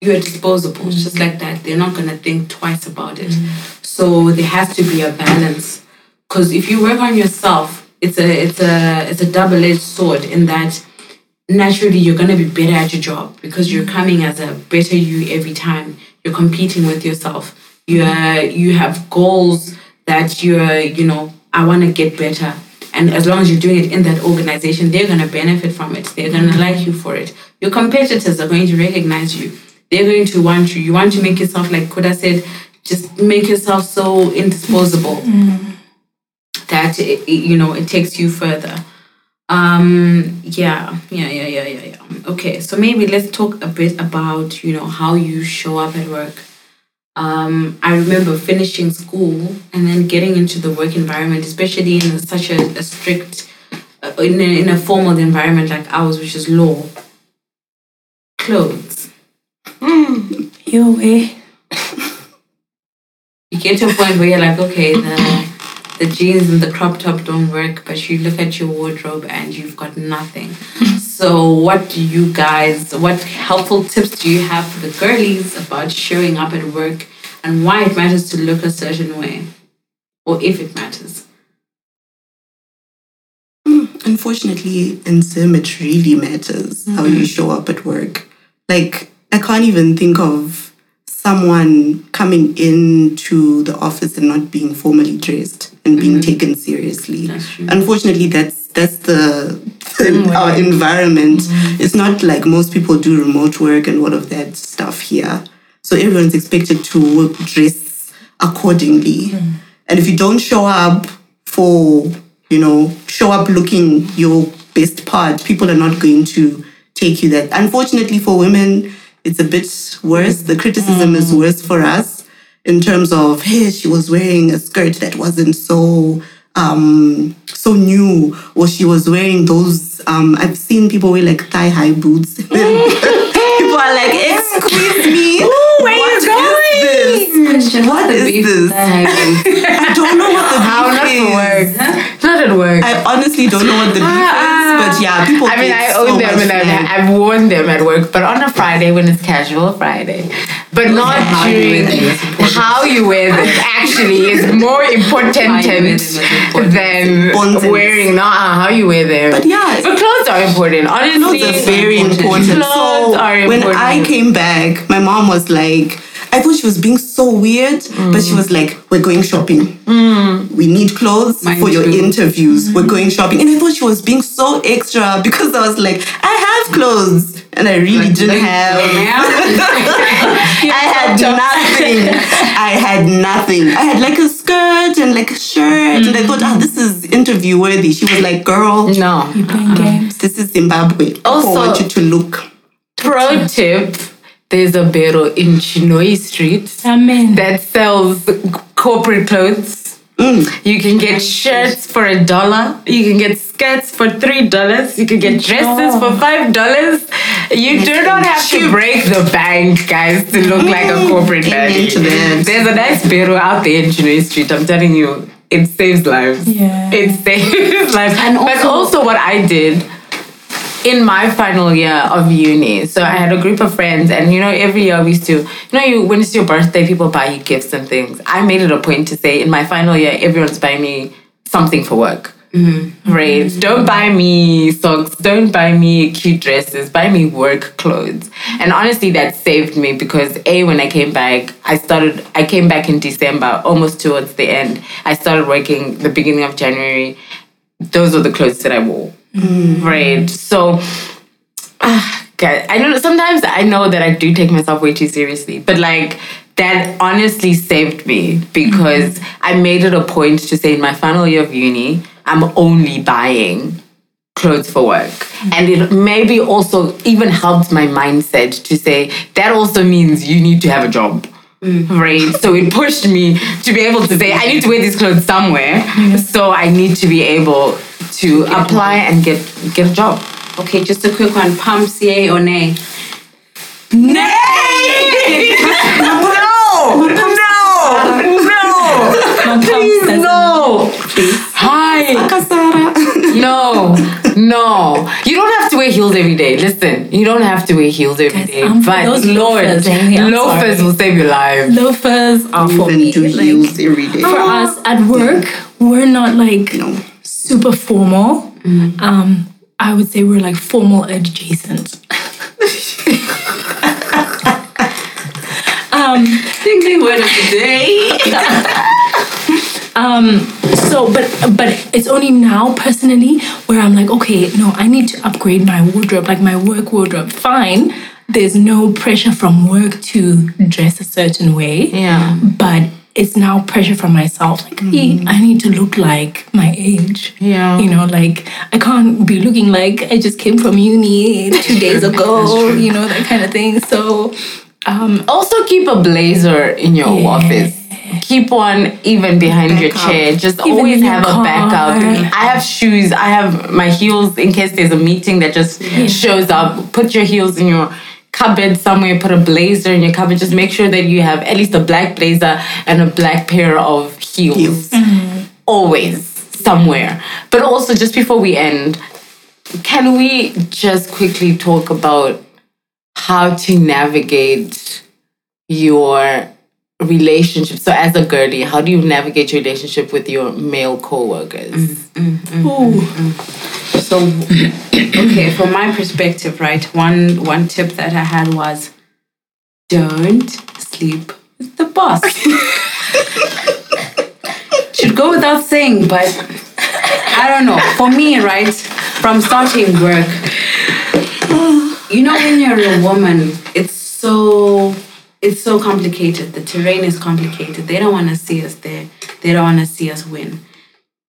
Speaker 2: you're disposable. It's just like that. They're not gonna think twice about it. So there has to be a balance. Because if you work on yourself, it's a it's a it's a double-edged sword in that naturally you're gonna be better at your job because you're coming as a better you every time. You're competing with yourself. You're you have goals that you're, you know, I wanna get better. And as long as you're doing it in that organization, they're gonna benefit from it. They're gonna mm-hmm. like you for it. Your competitors are going to recognize you. They're going to want you. You want to make yourself, like Koda said, just make yourself so indisposable that it, it- you know it takes you further. Um, yeah, yeah, yeah, yeah, yeah, yeah. Okay, so maybe let's talk a bit about, you know, how you show up at work. Um, I remember finishing school and then getting into the work environment, especially in such a, a strict, uh, in, a, in a formal environment like ours, which is law. Clothes.
Speaker 6: Your way.
Speaker 2: You get to a point where you're like, okay, the the jeans and the crop top don't work, but you look at your wardrobe and you've got nothing. so, what do you guys, what helpful tips do you have for the girlies about showing up at work and why it matters to look a certain way? Or if it matters?
Speaker 5: Hmm, unfortunately, in Zim, it really matters how you mm-hmm. show up at work. Like, I can't even think of someone coming into the office and not being formally dressed and being taken seriously.
Speaker 2: That's.
Speaker 5: Unfortunately, that's that's the, our environment. It's not like most people do remote work and all of that stuff here. So everyone's expected to work, dress accordingly. And if you don't show up for, you know, show up looking your best part, people are not going to take you that. Unfortunately for women, it's a bit worse. The criticism is worse for us in terms of, hey, she was wearing a skirt that wasn't so um so new, or she was wearing those um I've seen people wear like thigh high boots. people are like, excuse me.
Speaker 1: Where
Speaker 5: what is this? What is this? I don't know what the
Speaker 1: How not
Speaker 5: is.
Speaker 1: to work. Not at work.
Speaker 5: I honestly don't know what the beef is, but ah. yeah, people.
Speaker 1: I mean, I
Speaker 5: so
Speaker 1: own them and. I've, I've worn them at work, but on a Friday when it's casual Friday. But not
Speaker 2: how you
Speaker 1: during
Speaker 2: them
Speaker 1: how you wear them actually is more important
Speaker 2: How you wear them is important.
Speaker 1: than
Speaker 5: Important.
Speaker 1: wearing not how you wear them.
Speaker 5: But yeah,
Speaker 1: but clothes are important. Honestly,
Speaker 5: Clothes are very important.
Speaker 1: Clothes
Speaker 5: so
Speaker 1: are
Speaker 5: when. I came back, my mom was like, I thought she was being so weird, but she was like, "We're going shopping. We need clothes
Speaker 2: Mine
Speaker 5: for your
Speaker 2: too.
Speaker 5: interviews. We're going shopping." And I thought she was being so extra because I was like, "I have clothes," and I really didn't have. I had nothing. I had nothing. I had like a skirt and like a shirt, and I thought, "Ah, this is interview worthy." She was like, "Girl."
Speaker 1: no.
Speaker 6: You playing games.
Speaker 5: This is Zimbabwe. People
Speaker 1: Also-
Speaker 5: want you to look.
Speaker 1: Pro tip: There's a bureau in Chinhoyi Street
Speaker 6: Amen.
Speaker 1: that sells corporate clothes. Mm. You can get shirts for a dollar. You can get skirts for three dollars. You can get dresses for five dollars. You do not have to break the bank, guys, to look like a mm. corporate
Speaker 5: Amen
Speaker 1: baddie.
Speaker 5: to that.
Speaker 1: There's a nice bureau out there in Chinhoyi Street. I'm telling you, it saves lives.
Speaker 6: Yeah.
Speaker 1: It saves lives.
Speaker 2: And
Speaker 1: but
Speaker 2: also-
Speaker 1: also what I did in my final year of uni. So I had a group of friends, and you know, every year we used to, you know, you when it's your birthday, people buy you gifts and things. I made it a point to say in my final year, everyone's buying me something for work. Mm-hmm. Right? Mm-hmm. Don't buy me socks. Don't buy me cute dresses. Buy me work clothes. And honestly, that saved me because a when I came back, I started. I came back in December, almost towards the end. I started working the beginning of January. Those were the clothes that I wore right? So, ah, God, I know sometimes I know that I do take myself way too seriously, but like that honestly saved me because I made it a point to say in my final year of uni, I'm only buying clothes for work. And it maybe also even helped my mindset to say that also means you need to have a job. Right. So it pushed me to be able to say, I need to wear these clothes somewhere. So I need to be able to apply and get get a job.
Speaker 2: Okay, just a quick one. Pumps, yay or nay?
Speaker 1: Nay! no! No! No! Please, no! Hi! No, no. You don't have to wear heels every day. Listen, you don't have to wear heels every
Speaker 6: Guys,
Speaker 1: day.
Speaker 6: I'm
Speaker 1: but
Speaker 6: those
Speaker 1: Lord,
Speaker 6: loafers? I'm
Speaker 1: loafers
Speaker 6: sorry.
Speaker 1: will save your life.
Speaker 6: Loafers are for me.
Speaker 5: do
Speaker 6: Like,
Speaker 5: heels every day.
Speaker 6: for us at work, we're not like
Speaker 5: No.
Speaker 6: Super formal. Um, I would say we're like formal adjacent. um,
Speaker 2: Ding ding word of the day.
Speaker 6: um, so, but but it's only now personally where I'm like, okay, no, I need to upgrade my wardrobe, like my work wardrobe. Fine, there's no pressure from work to dress a certain way.
Speaker 1: Yeah.
Speaker 6: But it's now pressure from myself. Like, "Hey, I need to look like my age.
Speaker 1: Yeah.
Speaker 6: You know, like I can't be looking like I just came from uni two days ago, you know, that kind of thing. So um
Speaker 1: Also, keep a blazer in your
Speaker 6: Yeah.
Speaker 1: office. Keep one even behind your chair. Just
Speaker 6: Even
Speaker 1: always have a backup.
Speaker 6: car.
Speaker 1: I have shoes. I have my heels in case there's a meeting that just shows up. Put your heels in your cupboard somewhere. Put a blazer in your cupboard. Just make sure that you have at least a black blazer and a black pair of heels.
Speaker 5: Heels. Mm-hmm.
Speaker 1: Always somewhere. But also, just before we end, can we just quickly talk about how to navigate your relationship? So, as a girly, how do you navigate your relationship with your male co-workers?
Speaker 6: Mm, mm, mm, ooh,
Speaker 2: So, okay, from my perspective, right, one one tip that I had was don't sleep with the boss. Should go without saying, but I don't know. For me, right, from starting work, you know, when you're a woman, it's so it's so complicated. The terrain is complicated. They don't want to see us there. They don't want to see us win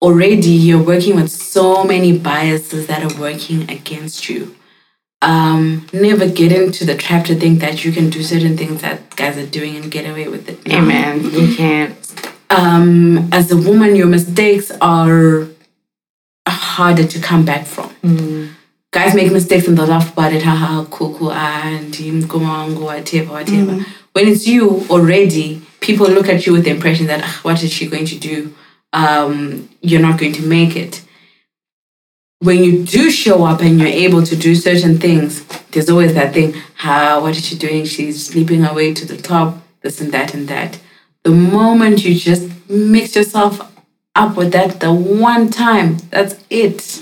Speaker 2: already you're working with so many biases that are working against you. Um, never get into the trap to think that you can do certain things that guys are doing and get away with it. No.
Speaker 1: Amen. You can't.
Speaker 2: Um, as a woman, your mistakes are harder to come back from. Guys make mistakes and they laugh about it, haha, cool, cool, and him, go on, go, whatever, whatever. When it's you already, people look at you with the impression that, ah, what is she going to do? Um, you're not going to make it. When you do show up and you're able to do certain things, there's always that thing, ah, what is she doing? She's sleeping away to the top, this and that and that. The moment you just mix yourself up with that the one time, that's it.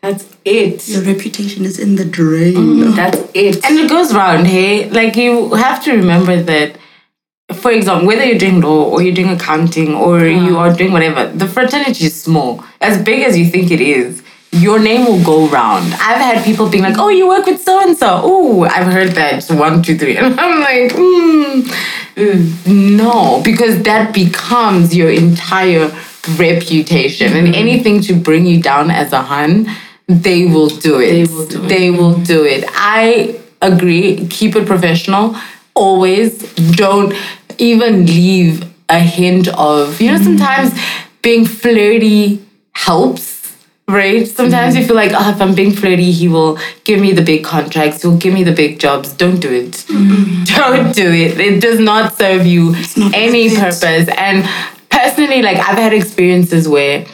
Speaker 2: That's it.
Speaker 5: Your reputation is in the drain.
Speaker 2: Mm, that's it.
Speaker 1: And it goes round, hey? Like, you have to remember that, for example, whether you're doing law or you're doing accounting or you are doing whatever, the fraternity is small. As big as you think it is, your name will go round. I've had people being like, oh, you work with so and so. Oh, I've heard that one, two, three. And I'm like, hmm, no, because that becomes your entire reputation. And mm-hmm. anything to bring you down as a hun, they will do it.
Speaker 2: They will do it.
Speaker 1: They will do it. I agree. Keep it professional. Always don't even leave a hint of, you know, mm-hmm. sometimes being flirty helps. Right? Sometimes you mm-hmm. feel like, oh, if I'm being flirty, he will give me the big contracts, he'll give me the big jobs. Don't do it. Mm-hmm. Don't do it. It does not serve you
Speaker 5: not
Speaker 1: any purpose. And personally, like I've had experiences where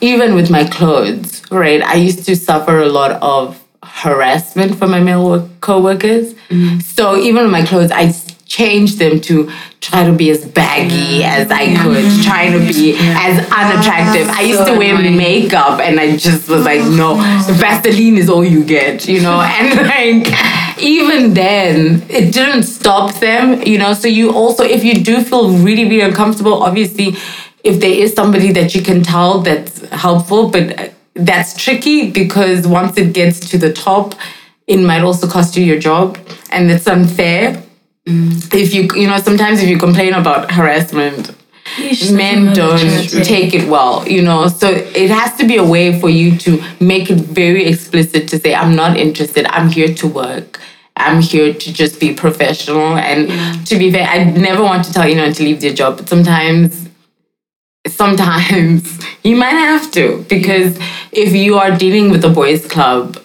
Speaker 1: even with my clothes, right, I used to suffer a lot of harassment from my male work- co-workers. Mm-hmm. So even with my clothes, I changed them to try to be as baggy as I could, trying to be as unattractive. I used
Speaker 2: So
Speaker 1: to wear
Speaker 2: annoying.
Speaker 1: makeup and I just was like, oh, no, Vaseline is all you get, you know? And like, even then, it didn't stop them, you know? So you also, if you do feel really, really uncomfortable, obviously, if there is somebody that you can tell that's helpful, but uh, that's tricky because once it gets to the top, it might also cost you your job and it's unfair. If you, you know, sometimes if you complain about harassment, men don't take it well, you know. So it has to be a way for you to make it very explicit to say, I'm not interested, I'm here to work. I'm here to just be professional. And to be fair, I never want to tell anyone to leave their job, but sometimes sometimes you might have to because if you are dealing with a boys club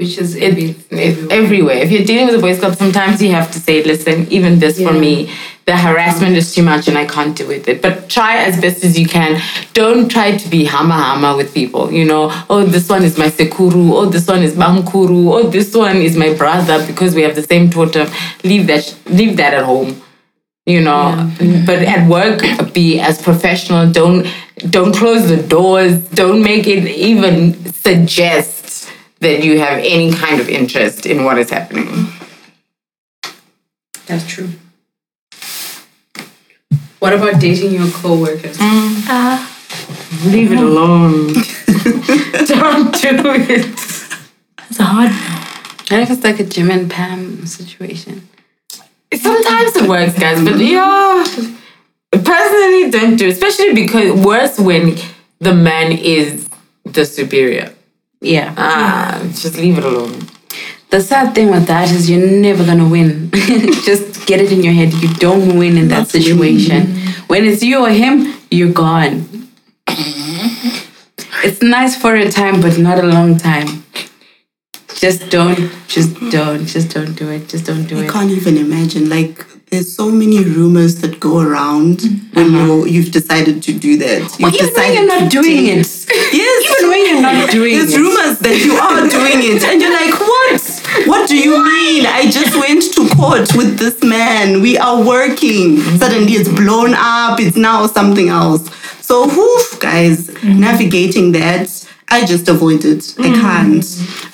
Speaker 2: Which is
Speaker 1: it,
Speaker 2: every,
Speaker 1: it- everywhere. If you're dealing with a boys club, sometimes you have to say, listen, even this for me, the harassment is too much and I can't do with it. But try as best as you can. Don't try to be hama hama with people. You know, oh, this one is my sekuru. Oh, this one is bamkuru. Oh, this one is my brother because we have the same totem. Leave that, leave that at home. You know, but at work, be as professional. Don't don't close the doors. Don't make it even suggest that you have any kind of interest in what is happening.
Speaker 2: That's true. What about dating your coworkers? Mm. Uh-huh.
Speaker 1: Leave it alone. Don't do it.
Speaker 6: It's a hard no.
Speaker 2: I think it's like a Jim and Pam situation.
Speaker 1: Sometimes it works, guys, but yeah, personally don't do, especially because worse when the man is the superior.
Speaker 2: Yeah.
Speaker 1: Ah, just leave it alone.
Speaker 2: The sad thing with that is you're never gonna win. Just get it in your head. You don't win in that situation. When it's you or him, you're gone. it's nice for a time, but not a long time. Just don't, just don't, just don't do it. Just don't do
Speaker 5: I
Speaker 2: it.
Speaker 5: I can't even imagine. Like, there's so many rumors that go around when uh-huh. you you've decided to do that. You've
Speaker 2: well, even when you're not doing it.
Speaker 5: Yes.
Speaker 2: Even when you're not doing
Speaker 5: There's
Speaker 2: it.
Speaker 5: There's rumors that you are doing it, and you're like, what? What do you mean? I just went to court with this man. We are working. Suddenly it's blown up. It's now something else. So, whew, guys, mm-hmm. navigating that, I just avoid it. I can't.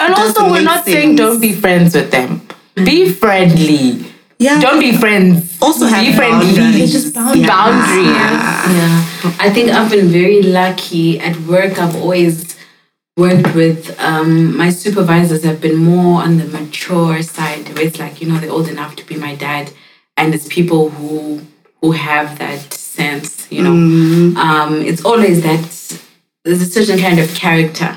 Speaker 1: And also, we're
Speaker 5: make
Speaker 1: not saying don't be friends with them. Be friendly.
Speaker 5: Yeah.
Speaker 1: Don't be friends.
Speaker 5: Also have
Speaker 1: be friendly.
Speaker 5: boundaries.
Speaker 6: Just boundaries.
Speaker 1: Boundaries.
Speaker 2: Yeah, I think I've been very lucky at work. I've always worked with um, my supervisors have been more on the mature side. Where it's like you know they're old enough to be my dad, and it's people who who have that sense. You know, um, it's always that there's a certain kind of character.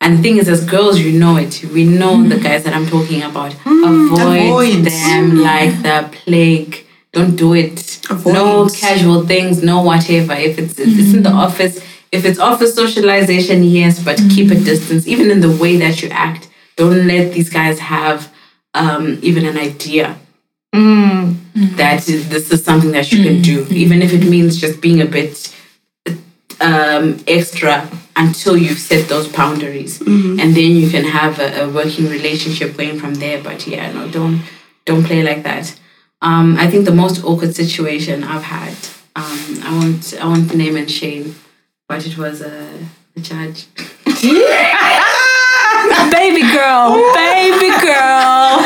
Speaker 2: And the thing is, as girls, you know it. We know the mm. guys that I'm talking about. Mm, avoid,
Speaker 5: avoid.
Speaker 2: them mm. like the plague. Don't do it. No casual things, no whatever. If it's if it's in the mm-hmm. office, if it's office socialization, yes, but keep a mm-hmm. distance. Even in the way that you act, don't let these guys have um, even an idea that this is something that you can do, even if it means just being a bit um, extra until you've set those boundaries, and then you can have a, a working relationship going from there. But yeah, no, don't don't play like that. Um, I think the most awkward situation I've had, um, I won't I won't name and shame, but it was a, a judge.
Speaker 1: baby girl, baby girl.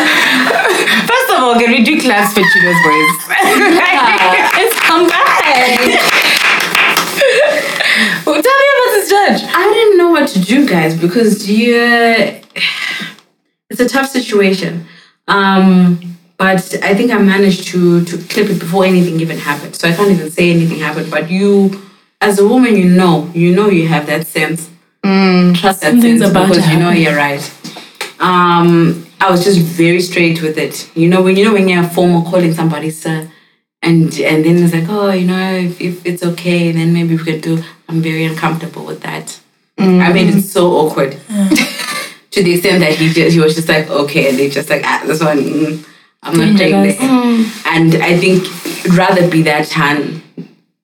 Speaker 1: First of all, can we do claps for Chino's voice?
Speaker 2: it's come back.
Speaker 1: Tell me about this judge.
Speaker 2: I didn't know what to do, guys, because yeah, it's a tough situation. Um, but I think I managed to to clip it before anything even happened. So I can't even say anything happened. But you, as a woman, you know, you know, you have that sense. Trust that sense because you know you're right. Um, I was just very straight with it. You know, when you know when you're formal calling somebody sir, and and then it's like, oh, you know, if, if it's okay, then maybe we can do. I'm very uncomfortable with that. I made it so awkward to the extent that he just he was just like, okay, and they just like, ah, this one, mm, I'm not playing
Speaker 6: Dangerous.
Speaker 2: this. And I think rather be that hand,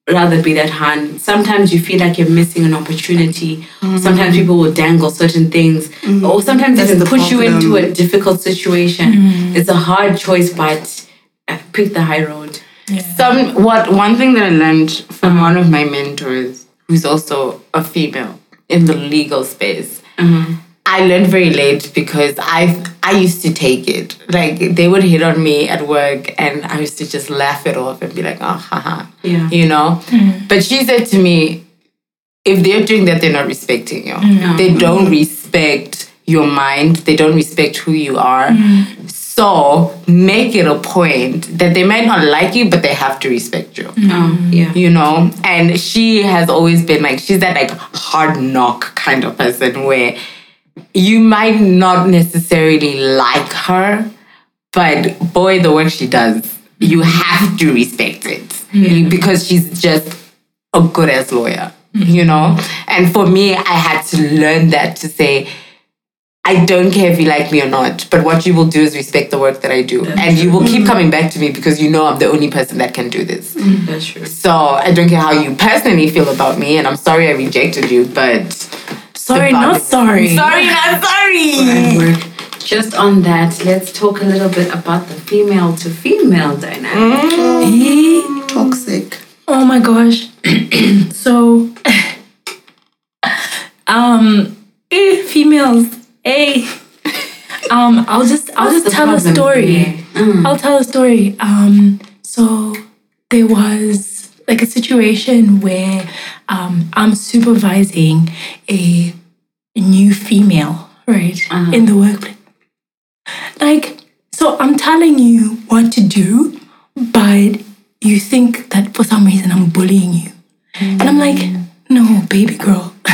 Speaker 2: rather be that hand. Sometimes you feel like you're missing an opportunity. Sometimes people will dangle certain things, or sometimes
Speaker 5: That's
Speaker 2: even
Speaker 5: the
Speaker 2: push you into a difficult situation. It's a hard choice, but uh, pick the high road.
Speaker 1: Some what one thing that I learned from one of my mentors, who's also a female in the legal space. Mm-hmm. I learned very late because I I used to take it. Like they would hit on me at work and I used to just laugh it off and be like, oh haha.
Speaker 2: Yeah.
Speaker 1: You know? Mm-hmm. But she said to me, if they're doing that, they're not respecting you. Mm-hmm. They don't respect your mind. They don't respect who you are. So make it a point that they might not like you, but they have to respect you. Mm-hmm.
Speaker 2: Oh, mm-hmm. yeah.
Speaker 1: You know? And she has always been like, she's that like hard knock kind of person where you might not necessarily like her, but boy, the work she does, you mm-hmm. have to respect it You- because she's just a good ass lawyer, you know? And for me, I had to learn that to say, I don't care if you like me or not, but what you will do is respect the work that I do. and you will keep coming back to me because you know I'm the only person that can do this.
Speaker 2: That's true.
Speaker 1: So I don't care how you personally feel about me, and I'm sorry I rejected you, but
Speaker 6: Sorry, not sorry.
Speaker 1: sorry, not sorry.
Speaker 2: Hard work. Just on that, let's talk a little bit about the female to female dynamic.
Speaker 6: Eh?
Speaker 5: Toxic.
Speaker 6: Oh my gosh. so, um, eh, females, eh. Um, I'll just I'll
Speaker 2: What's
Speaker 6: just tell a story.
Speaker 2: Mm.
Speaker 6: I'll tell a story. Um, so there was like a situation where um, I'm supervising a, a new female, right, in the workplace. Like, so I'm telling you what to do, but you think that for some reason I'm bullying you. And I'm like, no, baby girl,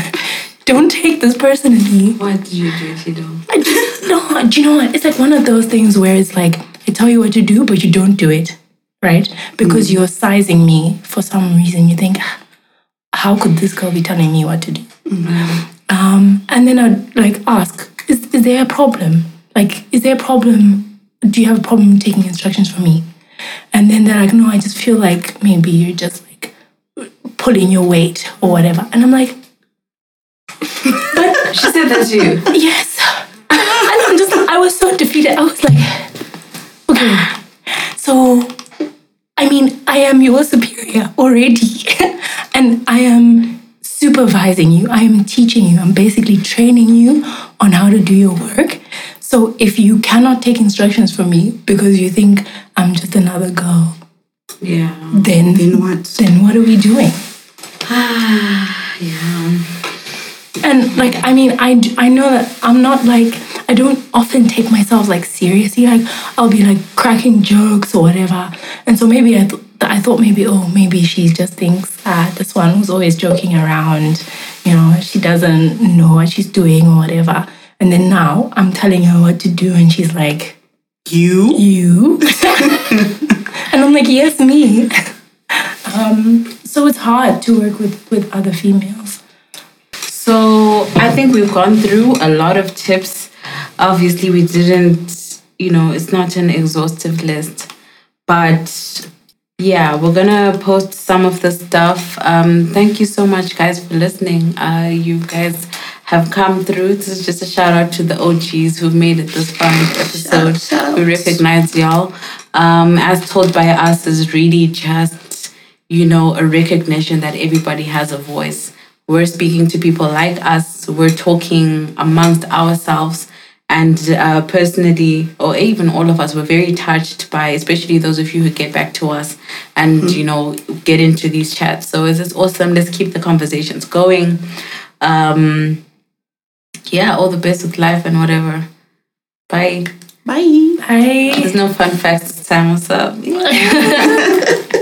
Speaker 6: don't take this personally.
Speaker 2: What did you do? She don't.
Speaker 6: I just, no, do you know what? It's like one of those things where it's like, I tell you what to do, but you don't do it, right? Because you're sizing me for some reason. You think, "Ah, how could this girl be telling me what to do? Um, and then I'd like ask, is, is there a problem? Like, is there a problem? Do you have a problem taking instructions from me? And then they're like, no, I just feel like maybe you're just like pulling your weight or whatever. And I'm like,
Speaker 2: She said that to you.
Speaker 6: yes. And I'm just, I was so defeated. I was like, okay, so, I mean, I am your superior already. and I am supervising you. I am teaching you. I'm basically training you on how to do your work. So if you cannot take instructions from me because you think I'm just another girl,
Speaker 2: Yeah.
Speaker 6: then
Speaker 5: Then what?
Speaker 6: then what are we doing?
Speaker 2: Ah, yeah.
Speaker 6: And like, I mean, i i know that I'm not like, I don't often take myself like seriously. Like, I'll be like cracking jokes or whatever. And so maybe I, th- I thought maybe, oh, maybe she just thinks that this one who's always joking around, you know, she doesn't know what she's doing or whatever. And then now I'm telling her what to do, and she's like,
Speaker 5: You?
Speaker 6: you? and I'm like, yes, me. um, so it's hard to work with, with other females.
Speaker 2: I think we've gone through a lot of tips. Obviously, we didn't, you know, it's not an exhaustive list, but yeah, we're gonna post some of the stuff. Um, thank you so much, guys, for listening. Uh, you guys have come through. This is just a shout out to the OGs who've made it this far episode. We recognize y'all. Um, as told by us, is really just you know, a recognition that everybody has a voice. We're speaking to people like us, we're talking amongst ourselves. And uh, personally, or even all of us, were very touched by, especially those of you who get back to us and, you know, get into these chats. So it's just awesome. Let's keep the conversations going. Um, yeah, all the best with life and whatever. Bye.
Speaker 5: Bye.
Speaker 6: Bye.
Speaker 2: There's no fun facts this time. What's up?